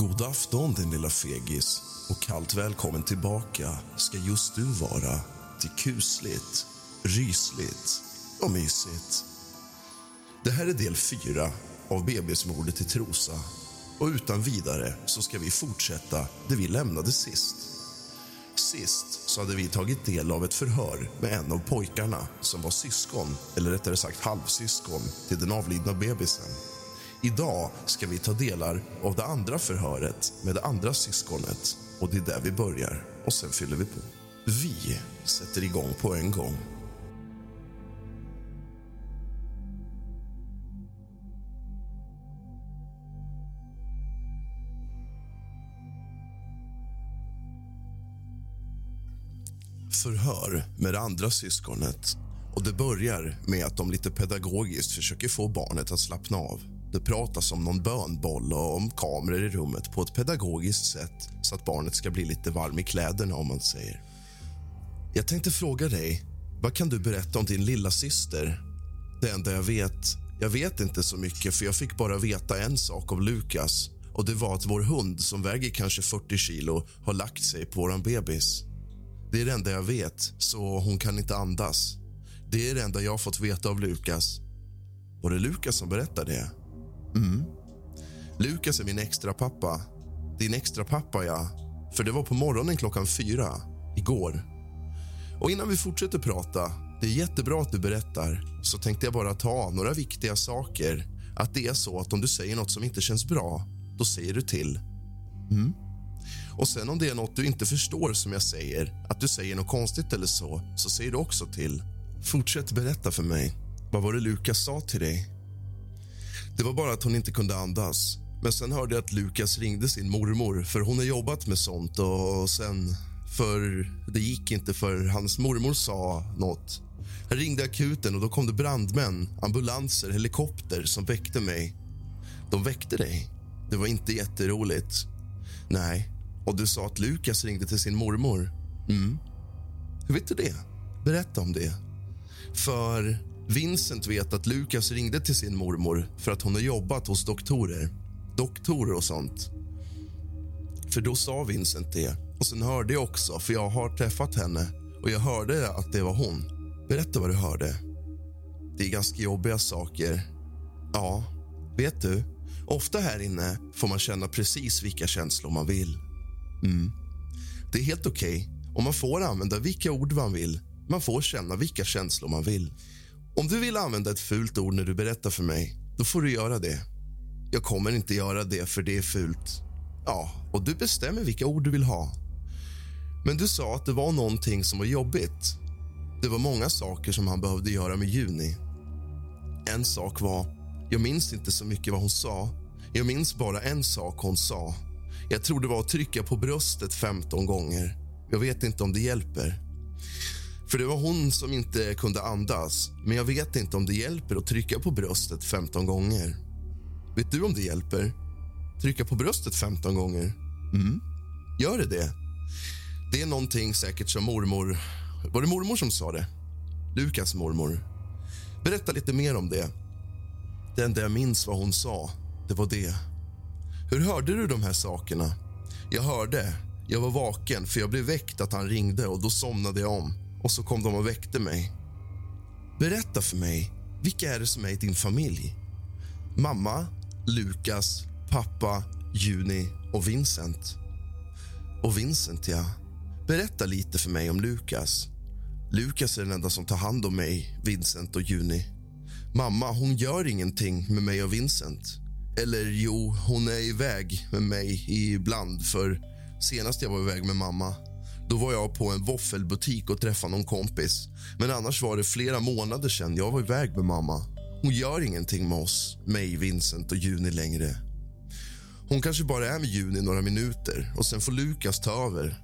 God afton din lilla fegis och kallt välkommen tillbaka ska just du vara till kusligt, rysligt och mysigt. Det här är del fyra av bebismordet i Trosa och utan vidare så ska vi fortsätta där vi lämnade sist. Sist så hade vi tagit del av ett förhör med en av pojkarna som var syskon, eller rättare sagt halvsyskon, till den avlidna bebisen. Idag ska vi ta delar av det andra förhöret med det andra syskonet. Och Det är där vi börjar, och sen fyller vi på. Vi sätter igång på en gång. Förhör med det andra syskonet. Och Det börjar med att de lite pedagogiskt försöker få barnet att slappna av. Det pratas om någon bönboll och om kameror i rummet på ett pedagogiskt sätt så att barnet ska bli lite varm i kläderna. om man säger. Jag tänkte fråga dig, vad kan du berätta om din lilla syster? Det enda jag vet, jag vet inte så mycket för jag fick bara veta en sak av Lukas och det var att vår hund som väger kanske 40 kilo har lagt sig på vår bebis. Det är det enda jag vet, så hon kan inte andas. Det är det enda jag har fått veta av Lukas. Var det Lukas som berättade det? Mm. Lukas är min extra pappa. Din extra pappa, ja. För det var på morgonen klockan fyra, igår. Och innan vi fortsätter prata, det är jättebra att du berättar, så tänkte jag bara ta några viktiga saker. Att det är så att om du säger något som inte känns bra, då säger du till. Mm. Och sen om det är något du inte förstår som jag säger, att du säger något konstigt eller så, så säger du också till. Fortsätt berätta för mig. Vad var det Lukas sa till dig? Det var bara att hon inte kunde andas. Men sen hörde jag att Lukas ringde sin mormor, för hon har jobbat med sånt. Och sen... För det gick inte, för hans mormor sa nåt. Jag ringde akuten och då kom det brandmän, ambulanser, helikopter som väckte mig. De väckte dig? Det var inte jätteroligt. Nej. Och du sa att Lukas ringde till sin mormor? Mm. Hur vet du det? Berätta om det. För Vincent vet att Lukas ringde till sin mormor för att hon har jobbat hos doktorer. Doktorer och sånt. För då sa Vincent det. Och sen hörde jag också, för jag har träffat henne och jag hörde att det var hon. Berätta vad du hörde. Det är ganska jobbiga saker. Ja, vet du? Ofta här inne får man känna precis vilka känslor man vill. Mm. Det är helt okej okay. och man får använda vilka ord man vill. Man får känna vilka känslor man vill. Om du vill använda ett fult ord när du berättar för mig, då får du göra det. Jag kommer inte göra det, för det är fult. Ja, och du bestämmer vilka ord du vill ha. Men du sa att det var någonting som var jobbigt. Det var många saker som han behövde göra med Juni. En sak var... Jag minns inte så mycket vad hon sa. Jag minns bara en sak hon sa. Jag tror det var att trycka på bröstet 15 gånger. Jag vet inte om det hjälper. För det var hon som inte kunde andas. Men jag vet inte om det hjälper att trycka på bröstet 15 gånger. Vet du om det hjälper? Trycka på bröstet 15 gånger? Mm. Gör det det? Det är någonting säkert som mormor... Var det mormor som sa det? Lukas mormor. Berätta lite mer om det. Det enda jag minns vad hon sa, det var det. Hur hörde du de här sakerna? Jag hörde. Jag var vaken, för jag blev väckt att han ringde och då somnade jag om. Och så kom de och väckte mig. Berätta för mig, vilka är det som är i din familj? Mamma, Lukas, pappa, Juni och Vincent. Och Vincent, ja. Berätta lite för mig om Lukas. Lukas är den enda som tar hand om mig, Vincent och Juni. Mamma hon gör ingenting med mig och Vincent. Eller jo, hon är iväg med mig ibland. För Senast jag var iväg med mamma då var jag på en våffelbutik och träffade någon kompis. Men annars var det flera månader sedan jag var iväg med mamma. Hon gör ingenting med oss, mig, Vincent och Juni längre. Hon kanske bara är med Juni några minuter och sen får Lukas ta över.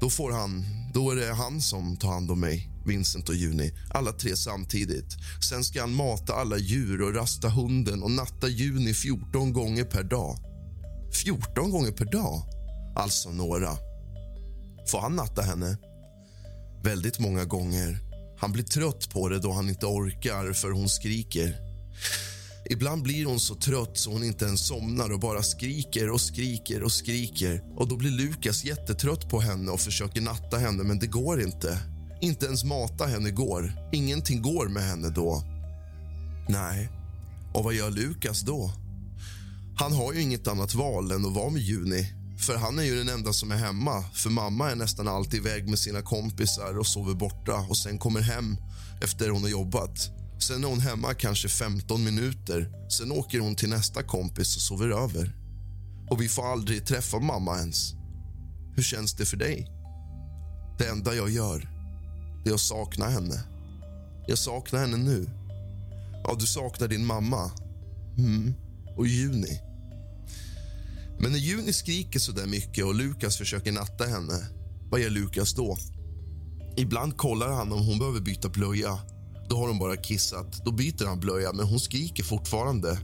Då, får han, då är det han som tar hand om mig, Vincent och Juni, alla tre samtidigt. Sen ska han mata alla djur och rasta hunden och natta Juni 14 gånger per dag. 14 gånger per dag? Alltså några. Får han natta henne? Väldigt många gånger. Han blir trött på det då han inte orkar för hon skriker. Ibland blir hon så trött så hon inte ens somnar och bara skriker och skriker och skriker. Och Då blir Lukas jättetrött på henne och försöker natta henne, men det går inte. Inte ens mata henne går. Ingenting går med henne då. Nej. Och vad gör Lukas då? Han har ju inget annat val än att vara med Juni för han är ju den enda som är hemma. För mamma är nästan alltid iväg med sina kompisar och sover borta och sen kommer hem efter hon har jobbat. Sen är hon hemma kanske 15 minuter. Sen åker hon till nästa kompis och sover över. Och vi får aldrig träffa mamma ens. Hur känns det för dig? Det enda jag gör, det är att sakna henne. Jag saknar henne nu. Ja, du saknar din mamma. Mm. Och Juni. Men när Juni skriker så där mycket och Lukas försöker natta henne, vad gör Lukas då? Ibland kollar han om hon behöver byta blöja. Då har hon bara kissat. Då byter han blöja, men hon skriker fortfarande.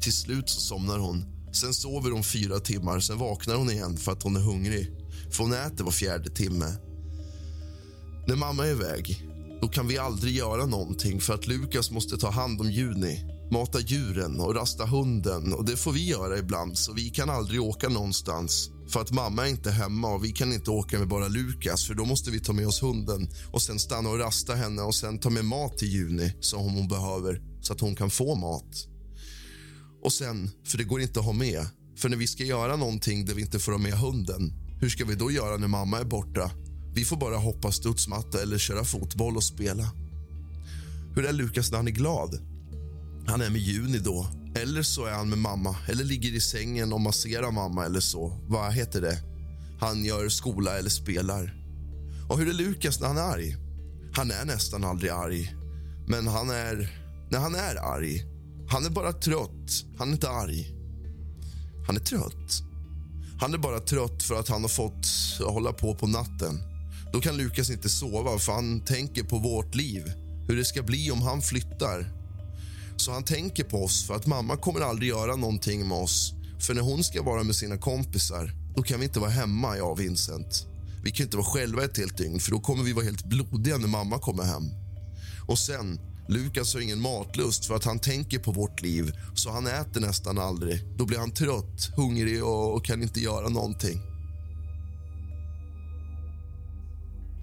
Till slut så somnar hon. Sen sover hon fyra timmar, sen vaknar hon igen för att hon är hungrig. För hon äter var fjärde timme. När mamma är iväg, då kan vi aldrig göra någonting för att Lukas måste ta hand om Juni mata djuren och rasta hunden. Och Det får vi göra ibland, så vi kan aldrig åka någonstans. För att mamma är inte hemma och vi kan inte åka med bara Lukas för då måste vi ta med oss hunden och sen stanna och rasta henne och sen ta med mat till Juni som hon behöver så att hon kan få mat. Och sen, för det går inte att ha med, för när vi ska göra någonting där vi inte får ha med hunden, hur ska vi då göra när mamma är borta? Vi får bara hoppa studsmatta eller köra fotboll och spela. Hur är Lukas när han är glad? Han är med Juni då. Eller så är han med mamma, eller ligger i sängen och masserar mamma eller så. Vad heter det? Han gör skola eller spelar. Och hur är Lukas när han är arg? Han är nästan aldrig arg. Men han är... När han är arg, han är bara trött. Han är inte arg. Han är trött. Han är bara trött för att han har fått hålla på på natten. Då kan Lukas inte sova för han tänker på vårt liv. Hur det ska bli om han flyttar så han tänker på oss för att mamma kommer aldrig göra någonting med oss. För när hon ska vara med sina kompisar, då kan vi inte vara hemma, jag och Vincent. Vi kan inte vara själva ett helt dygn, för då kommer vi vara helt blodiga när mamma kommer hem. Och sen, Lukas har ingen matlust för att han tänker på vårt liv, så han äter nästan aldrig. Då blir han trött, hungrig och, och kan inte göra någonting.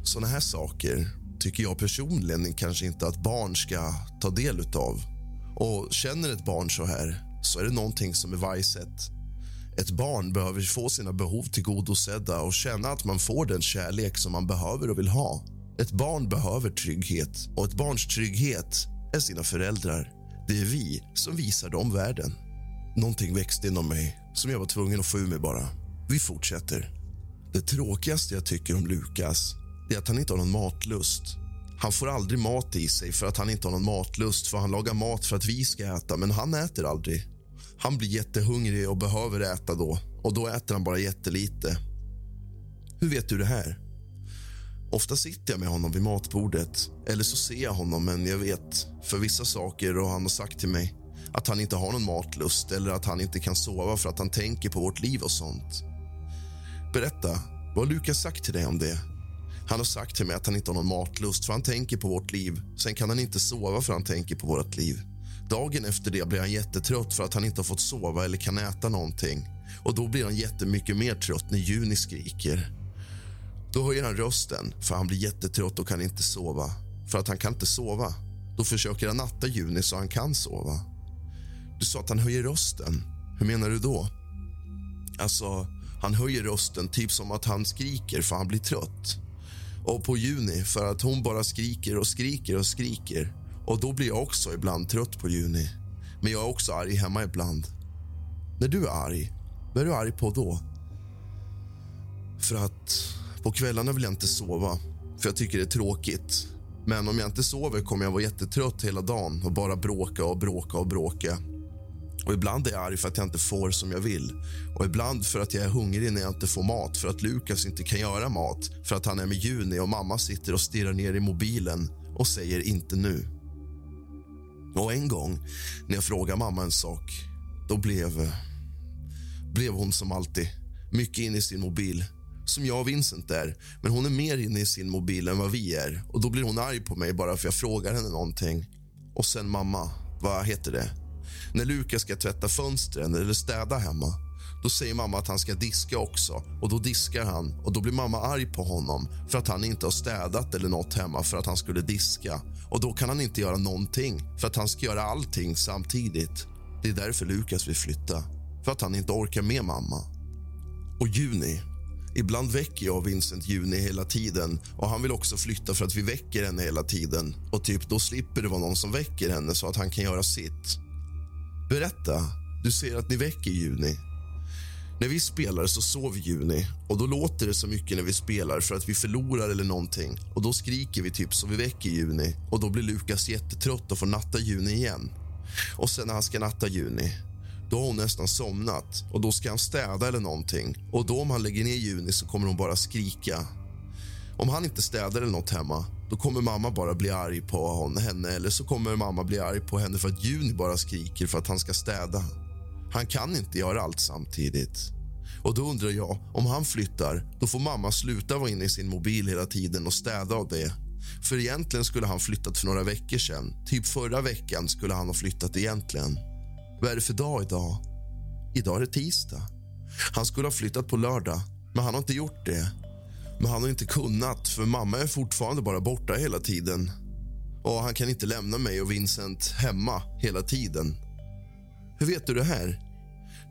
Såna här saker tycker jag personligen kanske inte att barn ska ta del av. Och känner ett barn så här, så är det någonting som är vajset. Ett barn behöver få sina behov tillgodosedda och känna att man får den kärlek som man behöver och vill ha. Ett barn behöver trygghet och ett barns trygghet är sina föräldrar. Det är vi som visar dem världen. Någonting växte inom mig som jag var tvungen att få ur mig bara. Vi fortsätter. Det tråkigaste jag tycker om Lukas är att han inte har någon matlust. Han får aldrig mat i sig för att han inte har någon matlust för han lagar mat för att vi ska äta, men han äter aldrig. Han blir jättehungrig och behöver äta då och då äter han bara jättelite. Hur vet du det här? Ofta sitter jag med honom vid matbordet eller så ser jag honom, men jag vet för vissa saker och han har sagt till mig att han inte har någon matlust eller att han inte kan sova för att han tänker på vårt liv och sånt. Berätta, vad har Lukas sagt till dig om det? Han har sagt till mig att han inte har någon matlust för han tänker på vårt liv. Sen kan han inte sova för han tänker på vårt liv. Dagen efter det blir han jättetrött för att han inte har fått sova eller kan äta någonting. Och då blir han jättemycket mer trött när Juni skriker. Då höjer han rösten för han blir jättetrött och kan inte sova. För att han kan inte sova. Då försöker han natta Juni så han kan sova. Du sa att han höjer rösten. Hur menar du då? Alltså, han höjer rösten typ som att han skriker för han blir trött. Och på Juni för att hon bara skriker och skriker och skriker. Och då blir jag också ibland trött på Juni. Men jag är också arg hemma ibland. När du är arg, vad är du arg på då? För att på kvällarna vill jag inte sova, för jag tycker det är tråkigt. Men om jag inte sover kommer jag vara jättetrött hela dagen och bara bråka och bråka och bråka. Och Ibland är jag arg för att jag inte får som jag vill. Och Ibland för att jag är hungrig när jag inte får mat, för att Lukas inte kan göra mat för att han är med Juni och mamma sitter och stirrar ner i mobilen och säger inte nu. Och en gång när jag frågade mamma en sak, då blev, blev hon som alltid mycket inne i sin mobil som jag och Vincent är. Men hon är mer inne i sin mobil än vad vi är. Och Då blir hon arg på mig bara för jag frågar henne någonting. Och sen mamma, vad heter det? När Lukas ska tvätta fönstren eller städa hemma då säger mamma att han ska diska också och då diskar han och då blir mamma arg på honom för att han inte har städat eller något hemma för att han skulle diska. Och då kan han inte göra någonting för att han ska göra allting samtidigt. Det är därför Lukas vill flytta, för att han inte orkar med mamma. Och Juni, Ibland väcker jag Vincent Juni hela tiden och han vill också flytta för att vi väcker henne hela tiden. Och typ då slipper det vara någon som väcker henne så att han kan göra sitt. Berätta. Du säger att ni väcker Juni. När vi spelar så sover Juni och då låter det så mycket när vi spelar för att vi förlorar eller någonting. Och Då skriker vi typ så vi väcker Juni och då blir Lukas jättetrött och får natta Juni igen. Och sen när han ska natta Juni då har hon nästan somnat och då ska han städa eller någonting. Och då om han lägger ner Juni så kommer hon bara skrika. Om han inte städar eller något hemma då kommer mamma bara bli arg på henne eller så kommer mamma bli arg på henne för att Juni bara skriker för att han ska städa. Han kan inte göra allt samtidigt. Och då undrar jag, om han flyttar, då får mamma sluta vara inne i sin mobil hela tiden och städa av det. För egentligen skulle han flyttat för några veckor sedan. Typ förra veckan skulle han ha flyttat egentligen. Vad är det för dag idag? Idag är det tisdag. Han skulle ha flyttat på lördag, men han har inte gjort det. Men han har inte kunnat, för mamma är fortfarande bara borta hela tiden. Och han kan inte lämna mig och Vincent hemma hela tiden. Hur vet du det här?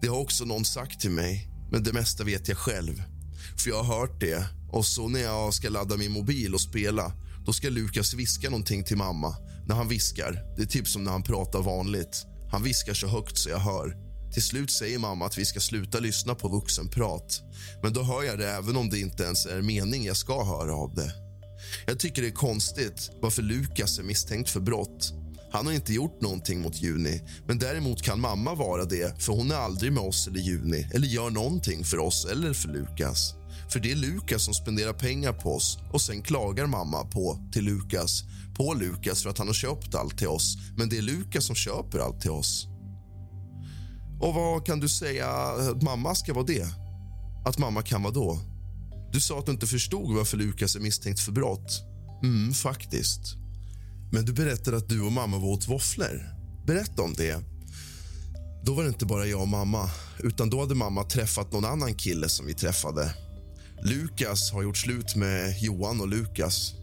Det har också någon sagt till mig, men det mesta vet jag själv. För jag har hört det. Och så när jag ska ladda min mobil och spela då ska Lukas viska någonting till mamma. När han viskar, det är typ som när han pratar vanligt. Han viskar så högt så jag hör. Till slut säger mamma att vi ska sluta lyssna på vuxenprat. Men då hör jag det även om det inte ens är mening jag ska höra av det. Jag tycker det är konstigt varför Lukas är misstänkt för brott. Han har inte gjort någonting mot Juni, men däremot kan mamma vara det för hon är aldrig med oss eller Juni eller gör någonting för oss eller för Lukas. För det är Lukas som spenderar pengar på oss och sen klagar mamma på till Lukas på Lukas för att han har köpt allt till oss. Men det är Lukas som köper allt till oss. Och vad kan du säga eh, att mamma ska vara det? Att mamma kan vara då? Du sa att du inte förstod varför Lukas är misstänkt för brott. Mm, faktiskt. Men du berättade att du och mamma var åt våfflor. Berätta om det. Då var det inte bara jag och mamma, utan då hade mamma träffat någon annan kille som vi träffade. Lukas har gjort slut med Johan och Lukas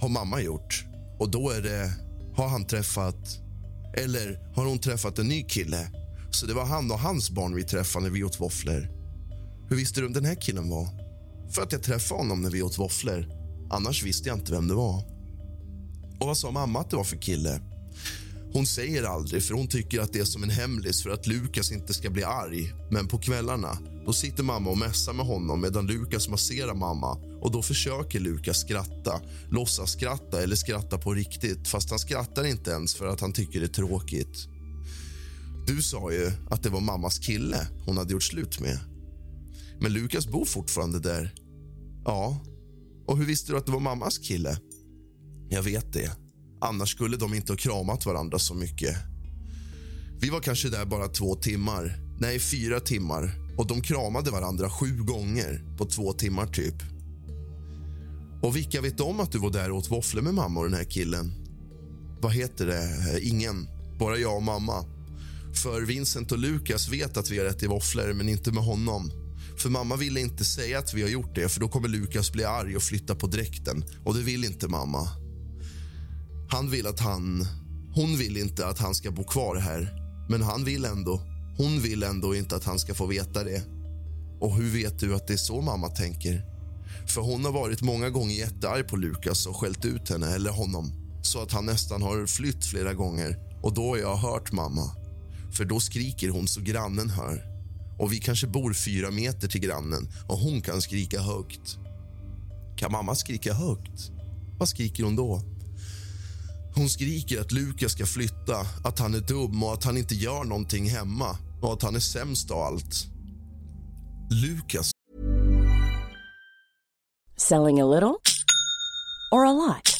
har mamma gjort. Och då är det, har han träffat... Eller har hon träffat en ny kille? Så det var han och hans barn vi träffade när vi åt våfflor. Hur visste du vem den här killen var? För att jag träffade honom när vi åt våfflor. Annars visste jag inte vem det var. Och vad sa mamma att det var för kille? Hon säger aldrig, för hon tycker att det är som en hemlis för att Lukas inte ska bli arg. Men på kvällarna då sitter mamma och mässar med honom medan Lukas masserar mamma. Och Då försöker Lukas skratta, låtsas skratta eller skratta på riktigt fast han skrattar inte ens för att han tycker det är tråkigt. Du sa ju att det var mammas kille hon hade gjort slut med. Men Lukas bor fortfarande där. Ja. Och hur visste du att det var mammas kille? Jag vet det. Annars skulle de inte ha kramat varandra så mycket. Vi var kanske där bara två timmar. Nej, fyra timmar. Och de kramade varandra sju gånger på två timmar typ. Och vilka vet om att du var där och åt våfflor med mamma och den här killen? Vad heter det? Ingen. Bara jag och mamma. För Vincent och Lukas vet att vi har ätit våfflor, men inte med honom. För mamma ville inte säga att vi har gjort det, för då kommer Lukas bli arg och flytta på dräkten. Och det vill inte mamma. Han vill att han... Hon vill inte att han ska bo kvar här, men han vill ändå. Hon vill ändå inte att han ska få veta det. Och hur vet du att det är så mamma tänker? För hon har varit många gånger jättearg på Lukas och skällt ut henne eller honom så att han nästan har flytt flera gånger. Och då har jag hört mamma. För då skriker hon så grannen hör. Och vi kanske bor fyra meter till grannen och hon kan skrika högt. Kan mamma skrika högt? Vad skriker hon då? Hon skriker att Lukas ska flytta, att han är dum och att han inte gör någonting hemma och att han är sämst av allt. Lukas Selling a little or a lot?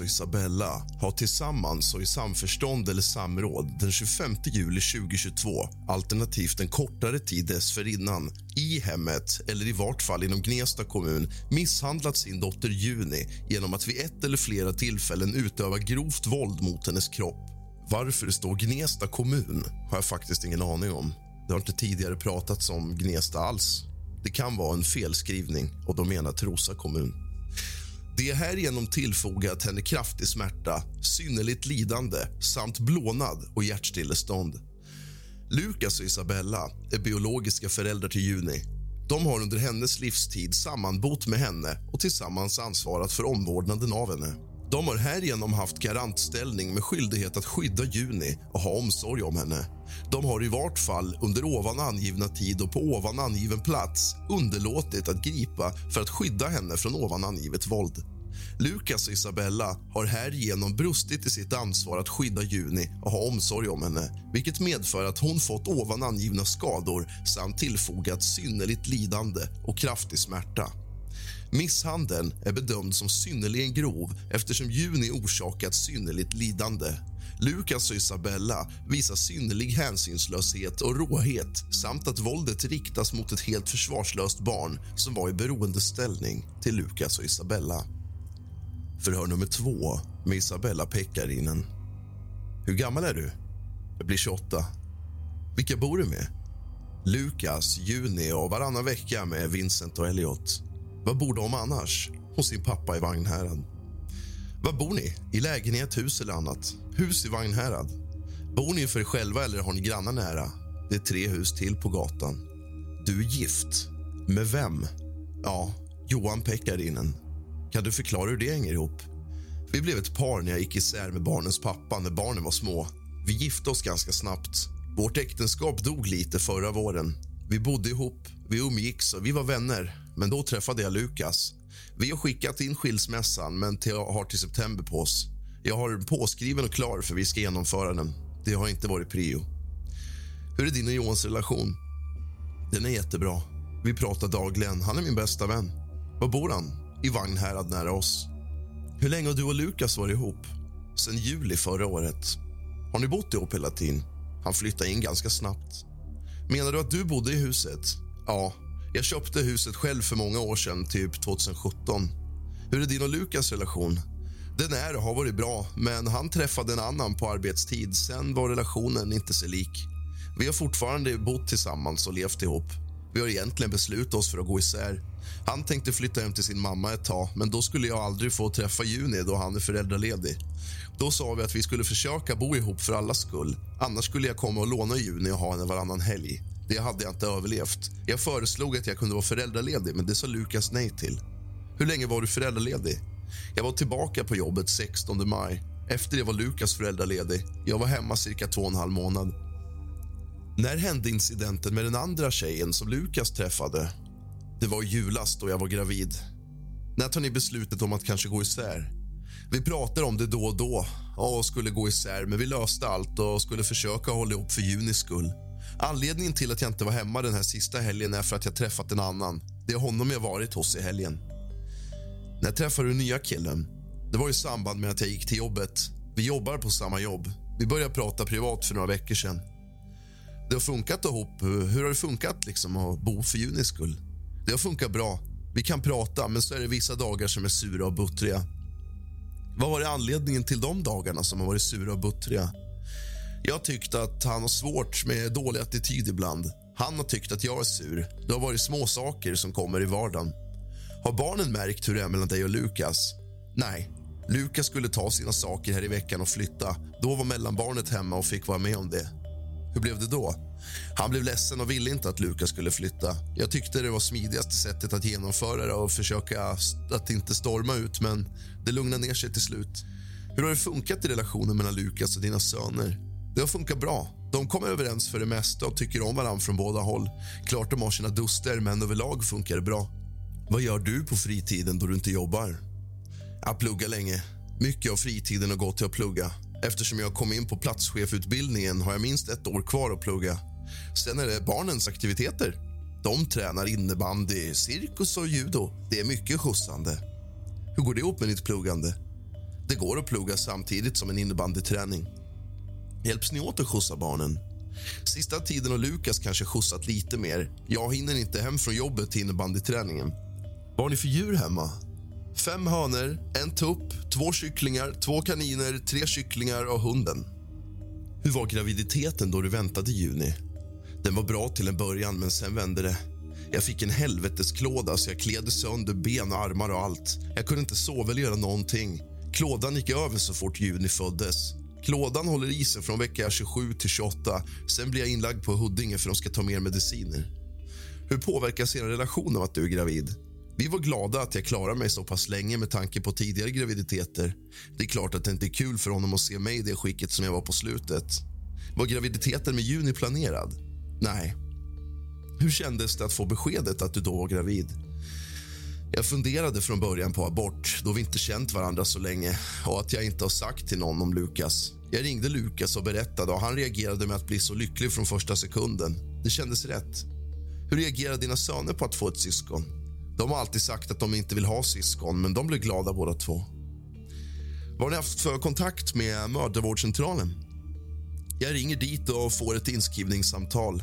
Och Isabella har tillsammans och i samförstånd eller samråd den 25 juli 2022 alternativt en kortare tid dessförinnan i hemmet eller i vart fall inom Gnesta kommun misshandlat sin dotter Juni genom att vid ett eller flera tillfällen utöva grovt våld mot hennes kropp. Varför det står Gnesta kommun har jag faktiskt ingen aning om. Det har inte tidigare pratats om Gnesta alls. Det kan vara en felskrivning och de menar Trosa kommun. Det är härigenom tillfogat henne kraftig smärta, synnerligt lidande samt blånad och hjärtstillestånd. Lukas och Isabella är biologiska föräldrar till Juni. De har under hennes livstid sammanbott med henne och tillsammans ansvarat för omvårdnaden av henne. De har härigenom haft garantställning med skyldighet att skydda Juni och ha omsorg om henne. De har i vart fall under ovan angivna tid och på ovan angiven plats underlåtit att gripa för att skydda henne från ovan angivet våld. Lukas och Isabella har härigenom brustit i sitt ansvar att skydda Juni och ha omsorg om henne vilket medför att hon fått ovan angivna skador samt tillfogat synnerligt lidande och kraftig smärta. Misshandeln är bedömd som synnerligen grov eftersom Juni orsakat synnerligt lidande. Lukas och Isabella visar synnerlig hänsynslöshet och råhet samt att våldet riktas mot ett helt försvarslöst barn som var i beroendeställning till Lukas och Isabella. Förhör nummer två med Isabella Pekkarinen. Hur gammal är du? Jag blir 28. Vilka bor du med? Lukas, Juni och varannan vecka med Vincent och Elliot. Var bor de annars? Hos sin pappa i Vagnhärad. Var bor ni? I lägenhet, hus eller annat? Hus i Vagnhärad. Bor ni för er själva eller har ni grannar nära? Det är tre hus till på gatan. Du är gift. Med vem? Ja, Johan Pekkarinen. Kan du förklara hur det hänger ihop? Vi blev ett par när jag gick isär med barnens pappa när barnen var små. Vi gifte oss ganska snabbt. Vårt äktenskap dog lite förra våren. Vi bodde ihop, vi umgicks och vi var vänner. Men då träffade jag Lukas. Vi har skickat in skilsmässan, men har till september på oss. Jag har påskriven och klar för vi ska genomföra den. Det har inte varit prio. Hur är din och Johans relation? Den är jättebra. Vi pratar dagligen. Han är min bästa vän. Var bor han? I Vagnhärad nära oss. Hur länge har du och Lukas varit ihop? Sen juli förra året. Har ni bott ihop hela tiden? Han flyttade in ganska snabbt. Menar du att du bodde i huset? Ja, jag köpte huset själv för många år sedan, typ 2017. Hur är din och Lukas relation? Den är och har varit bra, men han träffade en annan på arbetstid. Sen var relationen inte så lik. Vi har fortfarande bott tillsammans och levt ihop. Vi har egentligen beslutat oss för att gå isär. Han tänkte flytta hem till sin mamma ett tag, men då skulle jag aldrig få träffa Juni då han är föräldraledig. Då sa vi att vi skulle försöka bo ihop för allas skull. Annars skulle jag komma och låna Juni och ha henne varannan helg. Det hade jag inte överlevt. Jag föreslog att jag kunde vara föräldraledig, men det sa Lukas nej till. Hur länge var du föräldraledig? Jag var tillbaka på jobbet 16 maj. Efter det var Lukas föräldraledig. Jag var hemma cirka två och en halv månad. När hände incidenten med den andra tjejen som Lukas träffade? Det var i julas då jag var gravid. När tar ni beslutet om att kanske gå isär? Vi pratade om det då och då och skulle gå isär, men vi löste allt och skulle försöka hålla ihop för Junis skull. Anledningen till att jag inte var hemma den här sista helgen är för att jag träffat en annan. Det är honom jag varit hos i helgen. När träffade du nya killen? Det var i samband med att jag gick till jobbet. Vi jobbar på samma jobb. Vi började prata privat för några veckor sedan. Det har funkat ihop. Hur har det funkat liksom att bo för Junis skull? Det har funkat bra. Vi kan prata, men så är det vissa dagar som är sura och buttriga. Vad var det anledningen till de dagarna som har varit sura och buttriga? Jag har tyckt att han har svårt med dålig attityd ibland. Han har tyckt att jag är sur. Det har varit små saker som kommer i vardagen. Har barnen märkt hur det är mellan dig och Lukas? Nej. Lukas skulle ta sina saker här i veckan och flytta. Då var mellanbarnet hemma och fick vara med om det. Hur blev det då? Han blev ledsen och ville inte att Lukas skulle flytta. Jag tyckte det var smidigaste sättet att genomföra det och försöka att inte storma ut, men det lugnade ner sig till slut. Hur har det funkat i relationen mellan Lukas och dina söner? Det har funkat bra. De kommer överens för det mesta och tycker om varandra från båda håll. Klart de har sina duster, men överlag funkar det bra. Vad gör du på fritiden då du inte jobbar? Jag pluggar länge. Mycket av fritiden har gått till att plugga. Eftersom jag kom in på platschefutbildningen har jag minst ett år kvar att plugga. Sen är det barnens aktiviteter. De tränar innebandy, cirkus och judo. Det är mycket skjutsande. Hur går det ihop med ditt pluggande? Det går att plugga samtidigt som en innebandyträning. Hjälps ni åt att skjutsa barnen? Sista tiden har Lukas kanske skjutsat lite mer. Jag hinner inte hem från jobbet till innebandyträningen. Vad har ni för djur hemma? Fem hönor, en tupp, två kycklingar, två kaniner, tre kycklingar och hunden. Hur var graviditeten då du väntade i juni? Den var bra till en början, men sen vände det. Jag fick en helvetesklåda så jag klädde sönder ben, och armar och allt. Jag kunde inte sova eller göra någonting. Klådan gick över så fort Juni föddes. Klådan håller i sig från vecka 27 till 28. Sen blir jag inlagd på Huddinge för de ska ta mer mediciner. Hur påverkas er relation av att du är gravid? Vi var glada att jag klarade mig så pass länge med tanke på tidigare graviditeter. Det är klart att det inte är kul för honom att se mig i det skicket som jag var på slutet. Var graviditeten med Juni planerad? Nej. Hur kändes det att få beskedet att du då var gravid? Jag funderade från början på abort då vi inte känt varandra så länge och att jag inte har sagt till någon om Lukas. Jag ringde Lukas och berättade och han reagerade med att bli så lycklig från första sekunden. Det kändes rätt. Hur reagerade dina söner på att få ett syskon? De har alltid sagt att de inte vill ha syskon, men de blev glada båda två. Vad har ni haft för kontakt med mödravårdscentralen? Jag ringer dit och får ett inskrivningssamtal.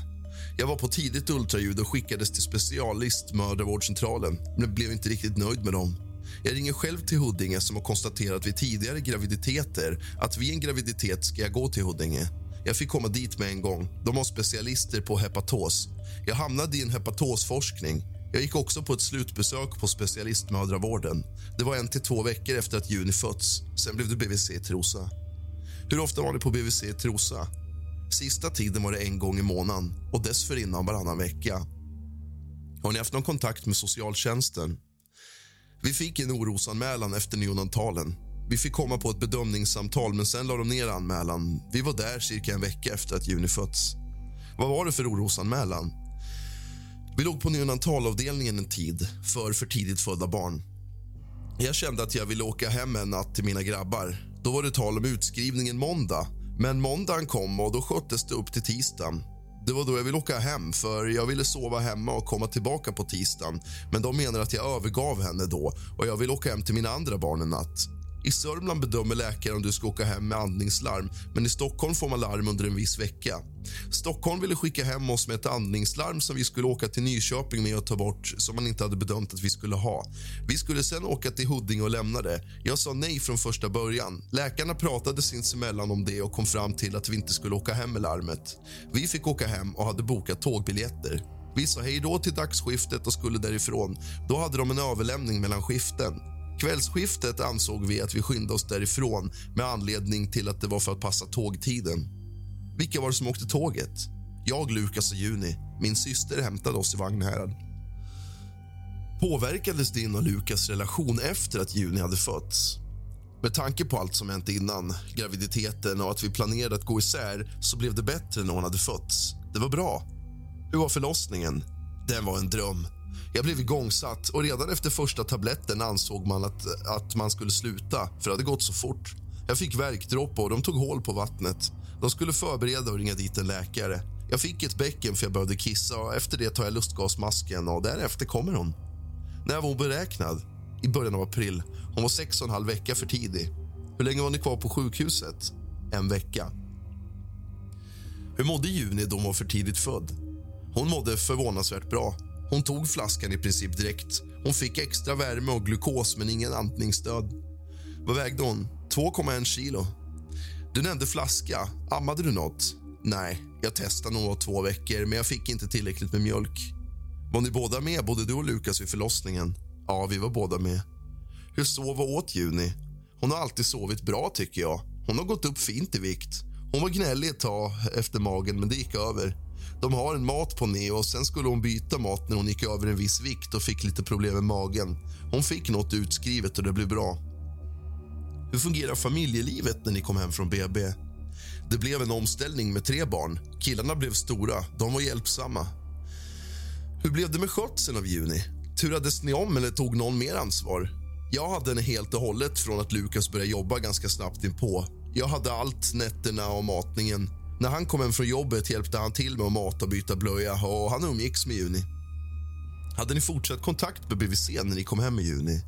Jag var på tidigt ultraljud och skickades till specialist mödravårdscentralen men blev inte riktigt nöjd med dem. Jag ringer själv till Huddinge som har konstaterat vid tidigare graviditeter att vid en graviditet ska jag gå till Huddinge. Jag fick komma dit med en gång. De har specialister på hepatos. Jag hamnade i en hepatosforskning. Jag gick också på ett slutbesök på specialistmödravården. Det var en till två veckor efter att Juni fötts. Sen blev det BVC i Trosa. Hur ofta var ni på BVC i Trosa? Sista tiden var det en gång i månaden och dessförinnan varannan vecka. Har ni haft någon kontakt med socialtjänsten? Vi fick en orosanmälan efter neonatalen. Vi fick komma på ett bedömningssamtal, men sen la de ner anmälan. Vi var där cirka en vecka efter att Juni fötts. Vad var det för orosanmälan? Vi låg på neonatalavdelningen en tid för för tidigt födda barn. Jag kände att jag ville åka hem en natt till mina grabbar. Då var det tal om utskrivningen måndag. Men måndagen kom och då sköttes det upp till tisdagen. Det var då jag ville åka hem, för jag ville sova hemma och komma tillbaka på tisdagen. Men de menar att jag övergav henne då och jag vill åka hem till mina andra barn en natt. I Sörmland bedömer läkaren om du ska åka hem med andningslarm men i Stockholm får man larm under en viss vecka. Stockholm ville skicka hem oss med ett andningslarm som vi skulle åka till Nyköping med och ta bort som man inte hade bedömt att vi skulle ha. Vi skulle sen åka till Huddinge och lämna det. Jag sa nej från första början. Läkarna pratade sinsemellan om det och kom fram till att vi inte skulle åka hem med larmet. Vi fick åka hem och hade bokat tågbiljetter. Vi sa hej då till dagsskiftet och skulle därifrån. Då hade de en överlämning mellan skiften. Kvällsskiftet ansåg vi att vi skyndade oss därifrån med anledning till att det var för att passa tågtiden. Vilka var det som åkte tåget? Jag, Lukas och Juni. Min syster hämtade oss i Vagnhärad. Påverkades din och Lukas relation efter att Juni hade fötts? Med tanke på allt som hänt innan, graviditeten och att vi planerade att gå isär så blev det bättre när hon hade fötts. Det var bra. Hur var förlossningen? Den var en dröm. Jag blev igångsatt och redan efter första tabletten ansåg man att, att man skulle sluta för det hade gått så fort. Jag fick värkdropp och de tog hål på vattnet. De skulle förbereda och ringa dit en läkare. Jag fick ett bäcken för jag behövde kissa och efter det tar jag lustgasmasken och därefter kommer hon. När var hon beräknad? I början av april. Hon var sex och en halv vecka för tidig. Hur länge var ni kvar på sjukhuset? En vecka. Hur mådde Juni då hon var för tidigt född? Hon mådde förvånansvärt bra. Hon tog flaskan i princip direkt. Hon fick extra värme och glukos, men ingen andningsstöd. Vad vägde hon? 2,1 kilo. Du nämnde flaska. Ammade du nåt? Nej, jag testade nog två veckor, men jag fick inte tillräckligt med mjölk. Var ni båda med, både du och Lukas, vid förlossningen? Ja, vi var båda med. Hur sov och åt Juni? Hon har alltid sovit bra, tycker jag. Hon har gått upp fint i vikt. Hon var gnällig ett tag efter magen, men det gick över. De har en mat på Neo och sen skulle hon byta mat när hon gick över en viss vikt och fick lite problem med magen. Hon fick något utskrivet och det blev bra. Hur fungerar familjelivet när ni kom hem från BB? Det blev en omställning med tre barn. Killarna blev stora. De var hjälpsamma. Hur blev det med skötseln av Juni? Turades ni om eller tog någon mer ansvar? Jag hade henne helt och hållet från att Lukas började jobba ganska snabbt inpå. Jag hade allt, nätterna och matningen. När han kom hem från jobbet hjälpte han till med att mata och byta blöja och han umgicks med Juni. Hade ni fortsatt kontakt med BVC när ni kom hem i juni?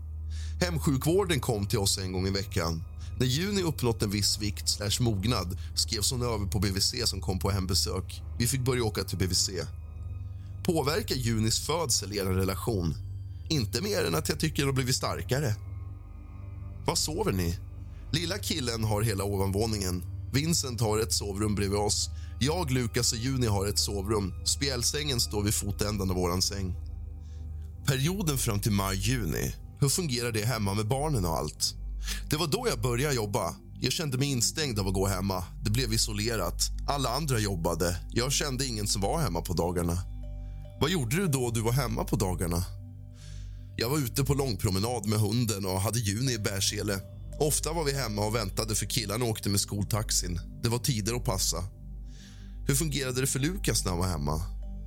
Hemsjukvården kom till oss en gång i veckan. När Juni uppnått en viss vikt slash mognad skrevs hon över på BVC som kom på hembesök. Vi fick börja åka till BVC. Påverkar Junis födsel er relation? Inte mer än att jag tycker den har blivit starkare. Var sover ni? Lilla killen har hela ovanvåningen. Vincent har ett sovrum bredvid oss. Jag, Lukas och Juni har ett sovrum. Spjälsängen står vid fotändan av vår säng. Perioden fram till maj-juni, hur fungerar det hemma med barnen och allt? Det var då jag började jobba. Jag kände mig instängd av att gå hemma. Det blev isolerat. Alla andra jobbade. Jag kände ingen som var hemma på dagarna. Vad gjorde du då du var hemma på dagarna? Jag var ute på långpromenad med hunden och hade Juni i bärsele. Ofta var vi hemma och väntade för killarna åkte med skoltaxin. Det var tider att passa. Hur fungerade det för Lukas när han var hemma?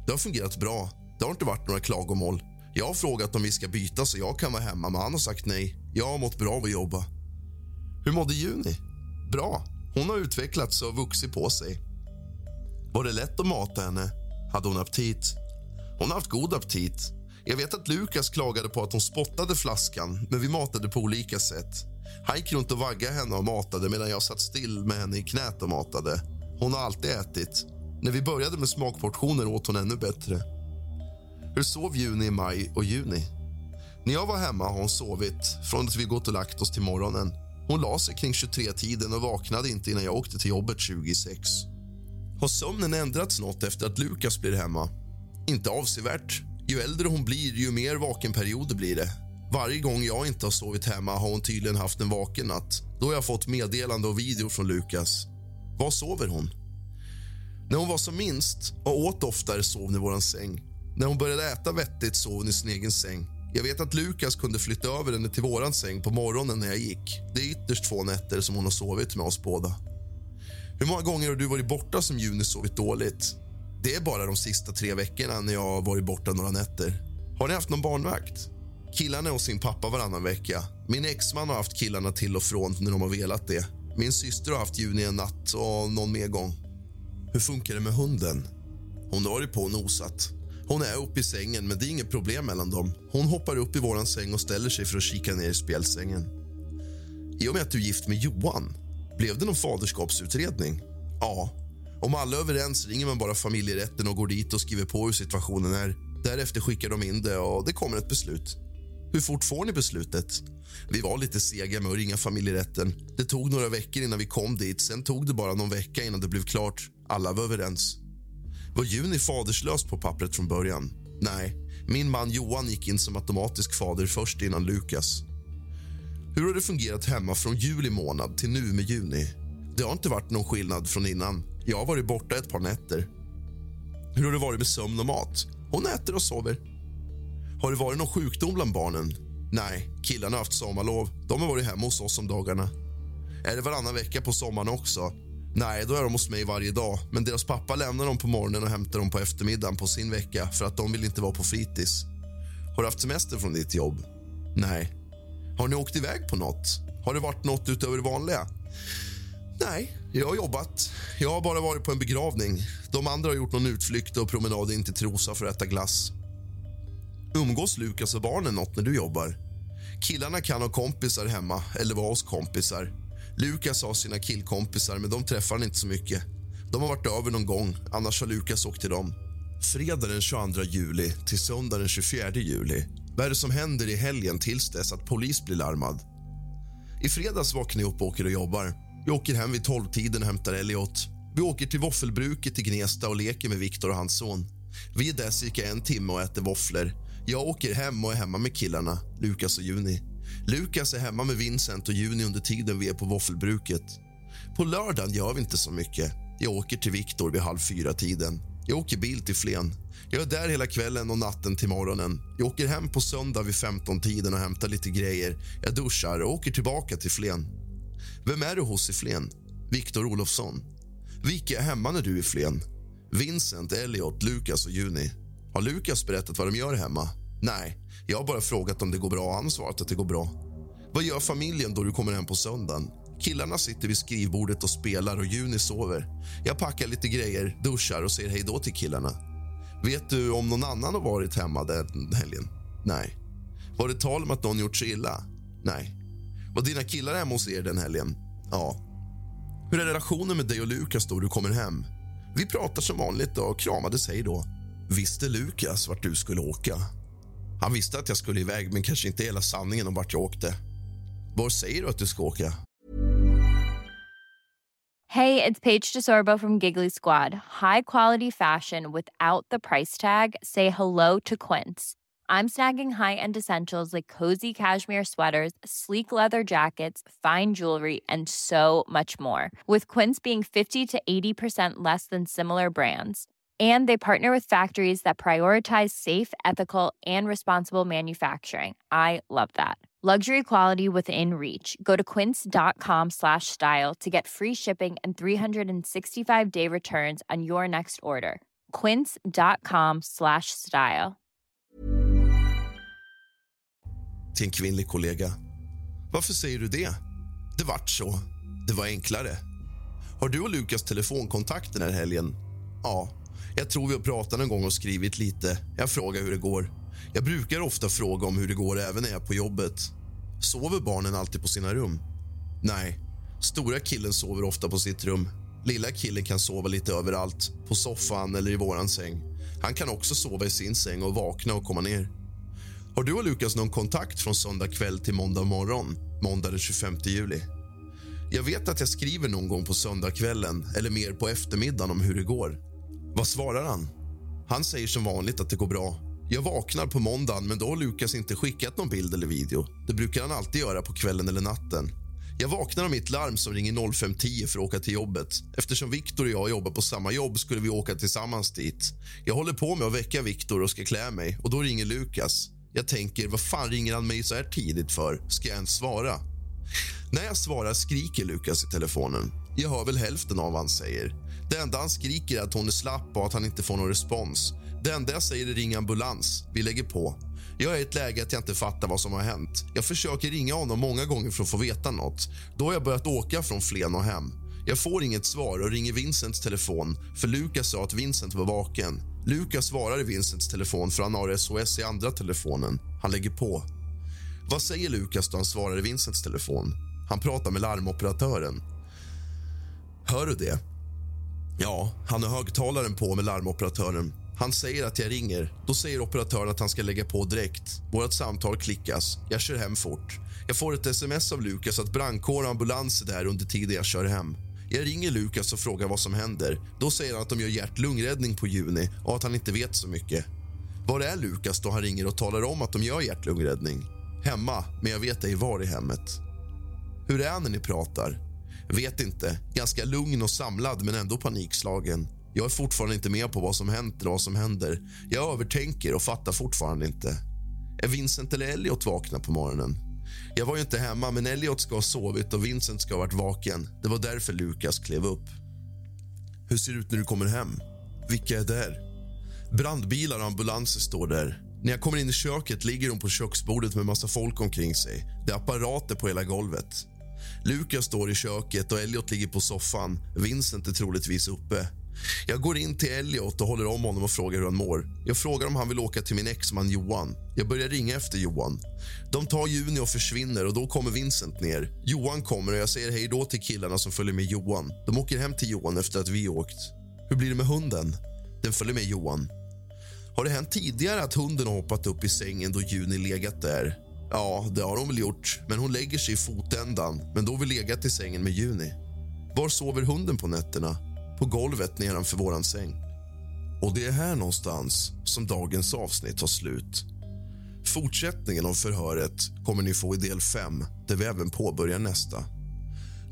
Det har fungerat bra. Det har inte varit några klagomål. Jag har frågat om vi ska byta så jag kan vara hemma, men han har sagt nej. Jag har mått bra av att jobba. Hur mådde Juni? Bra. Hon har utvecklats och vuxit på sig. Var det lätt att mata henne? Hade hon aptit? Hon har haft god aptit. Jag vet att Lukas klagade på att hon spottade flaskan, men vi matade på olika sätt. Han gick runt och vaggade henne och matade medan jag satt still med henne i knät och matade. Hon har alltid ätit. När vi började med smakportioner åt hon ännu bättre. Hur sov Juni i maj och juni? När jag var hemma har hon sovit från att vi gått och lagt oss till morgonen. Hon la sig kring 23-tiden och vaknade inte innan jag åkte till jobbet 26. Har sömnen ändrats något efter att Lukas blir hemma? Inte avsevärt. Ju äldre hon blir, ju mer vakenperioder blir det. Varje gång jag inte har sovit hemma har hon tydligen haft en vaken natt. Då har jag fått meddelande och video från Lukas. Var sover hon? När hon var som minst och åt oftare sov hon i vår säng. När hon började äta vettigt sov hon i sin egen säng. Jag vet att Lukas kunde flytta över henne till våran säng på morgonen när jag gick. Det är ytterst två nätter som hon har sovit med oss båda. Hur många gånger har du varit borta som Juni sovit dåligt? Det är bara de sista tre veckorna när jag har varit borta några nätter. Har ni haft någon barnvakt? Killarna är hos sin pappa varannan vecka. Min exman har haft killarna till och från när de har velat det. Min syster har haft Juni en natt och någon mer gång. Hur funkar det med hunden? Hon har varit på och nosat. Hon är uppe i sängen, men det är inget problem mellan dem. Hon hoppar upp i våran säng och ställer sig för att kika ner i spjälsängen. I och med att du är gift med Johan, blev det någon faderskapsutredning? Ja. Om alla är överens ringer man bara familjerätten och går dit och skriver på hur situationen är. Därefter skickar de in det och det kommer ett beslut. Hur fort får ni beslutet? Vi var lite sega med att ringa familjerätten. Det tog några veckor innan vi kom dit. Sen tog det bara någon vecka innan det blev klart. Alla var överens. Var Juni faderslös på pappret från början? Nej, min man Johan gick in som automatisk fader först innan Lukas. Hur har det fungerat hemma från juli månad till nu med juni? Det har inte varit någon skillnad från innan. Jag har varit borta ett par nätter. Hur har det varit med sömn och mat? Hon äter och sover. Har det varit någon sjukdom bland barnen? Nej, killarna har haft sommarlov. De har varit hemma hos oss om dagarna. Är det varannan vecka på sommaren också? Nej, då är de hos mig varje dag. Men deras pappa lämnar dem på morgonen och hämtar dem på eftermiddagen på sin vecka för att de vill inte vara på fritids. Har du haft semester från ditt jobb? Nej. Har ni åkt iväg på nåt? Har det varit nåt utöver det vanliga? Nej, jag har jobbat. Jag har bara varit på en begravning. De andra har gjort någon utflykt och promenad in till Trosa för att äta glass. Umgås Lukas och barnen något när du jobbar? Killarna kan ha kompisar hemma eller vara hos kompisar. Lukas har sina killkompisar, men de träffar han inte så mycket. De har varit över någon gång, annars har Lukas åkt till dem. Fredag den 22 juli till söndag den 24 juli. Vad är det som händer i helgen tills dess att polis blir larmad? I fredags vaknar jag upp och åker och jobbar. Vi åker hem vid 12 och hämtar Elliot. Vi åker till våffelbruket i Gnesta och leker med Viktor och hans son. Vi är där cirka en timme och äter våfflor. Jag åker hem och är hemma med killarna, Lukas och Juni. Lukas är hemma med Vincent och Juni under tiden vi är på våffelbruket. På lördagen gör vi inte så mycket. Jag åker till Viktor vid halv fyra-tiden. Jag åker bil till Flen. Jag är där hela kvällen och natten till morgonen. Jag åker hem på söndag vid 15-tiden och hämtar lite grejer. Jag duschar och åker tillbaka till Flen. Vem är du hos i Flen? Viktor Olofsson. Vilka är hemma när du är i Flen? Vincent, Elliot, Lukas och Juni. Har Lukas berättat vad de gör hemma? Nej, jag har bara frågat om det går bra och han har svarat att det går bra. Vad gör familjen då du kommer hem på söndagen? Killarna sitter vid skrivbordet och spelar och Juni sover. Jag packar lite grejer, duschar och säger hej då till killarna. Vet du om någon annan har varit hemma den helgen? Nej. Var det tal om att någon gjort sig illa? Nej. Var dina killar hemma hos er den helgen? Ja. Hur är relationen med dig och Lukas då du kommer hem? Vi pratar som vanligt och kramades hej då. Visste Lukas vart du skulle åka? Han visste att jag skulle iväg, men kanske inte hela sanningen om vart jag åkte. Var säger du att du ska åka? Hey, it's Paige DeSorbo from Giggly Squad. High quality fashion without the price tag. Say hello to Quince. I'm snagging high-end essentials like cozy cashmere sweaters, sleek leather jackets, fine jewelry, and so much more. With Quince being 50 to 80% less than similar brands and they partner with factories that prioritize safe ethical and responsible manufacturing i love that luxury quality within reach go to quince.com slash style to get free shipping and 365 day returns on your next order quince.com slash style Till en kvinnlig kollega. Varför säger du det? Det vart så. Det var enklare. Har du och Lukas telefonkontakt den här helgen? Ja. Jag tror vi har pratat någon gång och skrivit lite. Jag frågar hur det går. Jag brukar ofta fråga om hur det går även när jag är på jobbet. Sover barnen alltid på sina rum? Nej. Stora killen sover ofta på sitt rum. Lilla killen kan sova lite överallt, på soffan eller i våran säng. Han kan också sova i sin säng och vakna och komma ner. Har du och Lukas någon kontakt från söndag kväll till måndag morgon, måndag den 25 juli? Jag vet att jag skriver någon gång på söndagskvällen eller mer på eftermiddagen om hur det går. Vad svarar han? Han säger som vanligt att det går bra. Jag vaknar på måndagen, men då har Lukas inte skickat någon bild eller video. Det brukar han alltid göra på kvällen eller natten. Jag vaknar av mitt larm som ringer 05.10 för att åka till jobbet. Eftersom Viktor och jag jobbar på samma jobb skulle vi åka tillsammans dit. Jag håller på med att väcka Viktor och ska klä mig och då ringer Lukas. Jag tänker, vad fan ringer han mig så här tidigt för? Ska jag ens svara? När jag svarar skriker Lukas i telefonen. Jag hör väl hälften av vad han säger. Det enda han skriker är att hon är slapp och att han inte får någon respons. Det enda jag säger är ring ambulans. Vi lägger på. Jag är i ett läge att jag inte fattar vad som har hänt. Jag försöker ringa honom många gånger för att få veta något. Då har jag börjat åka från Flen och hem. Jag får inget svar och ringer Vincents telefon för Lukas sa att Vincent var vaken. Lukas svarar i Vincents telefon för han har SOS i andra telefonen. Han lägger på. Vad säger Lukas då han svarar i Vincents telefon? Han pratar med larmoperatören. Hör du det? Ja, han har högtalaren på med larmoperatören. Han säger att jag ringer. Då säger operatören att han ska lägga på direkt. Vårt samtal klickas. Jag kör hem fort. Jag får ett sms av Lukas att brandkår och ambulans är där under tiden jag kör hem. Jag ringer Lukas och frågar vad som händer. Då säger han att de gör hjärt-lungräddning på Juni och att han inte vet så mycket. Var är Lukas då han ringer och talar om att de gör hjärt-lungräddning? Hemma, men jag vet ej var i hemmet. Hur är han när ni pratar? Vet inte. Ganska lugn och samlad, men ändå panikslagen. Jag är fortfarande inte med på vad som hänt eller vad som händer. Jag övertänker och fattar fortfarande inte. Är Vincent eller Elliot vakna på morgonen? Jag var ju inte hemma, men Elliot ska ha sovit och Vincent ska ha varit vaken. Det var därför Lukas klev upp. Hur ser det ut när du kommer hem? Vilka är där? Brandbilar och ambulanser står där. När jag kommer in i köket ligger hon på köksbordet med massa folk omkring sig. Det är apparater på hela golvet. Lukas står i köket och Elliot ligger på soffan. Vincent är troligtvis uppe. Jag går in till Elliot och håller om honom och frågar hur han mår. Jag frågar om han vill åka till min exman Johan. Jag börjar ringa efter Johan. De tar Juni och försvinner och då kommer Vincent ner. Johan kommer och jag säger hej då till killarna som följer med Johan. De åker hem till Johan efter att vi åkt. Hur blir det med hunden? Den följer med Johan. Har det hänt tidigare att hunden har hoppat upp i sängen då Juni legat där? Ja, det har hon väl gjort, men hon lägger sig i fotändan. Men då har vi legat i sängen med Juni. Var sover hunden på nätterna? På golvet nedanför våran säng. Och det är här någonstans som dagens avsnitt tar slut. Fortsättningen av förhöret kommer ni få i del 5 där vi även påbörjar nästa.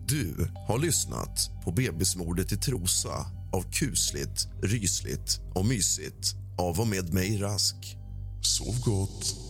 Du har lyssnat på bebismordet i Trosa av kusligt, rysligt och mysigt av och med mig Rask. Sov gott.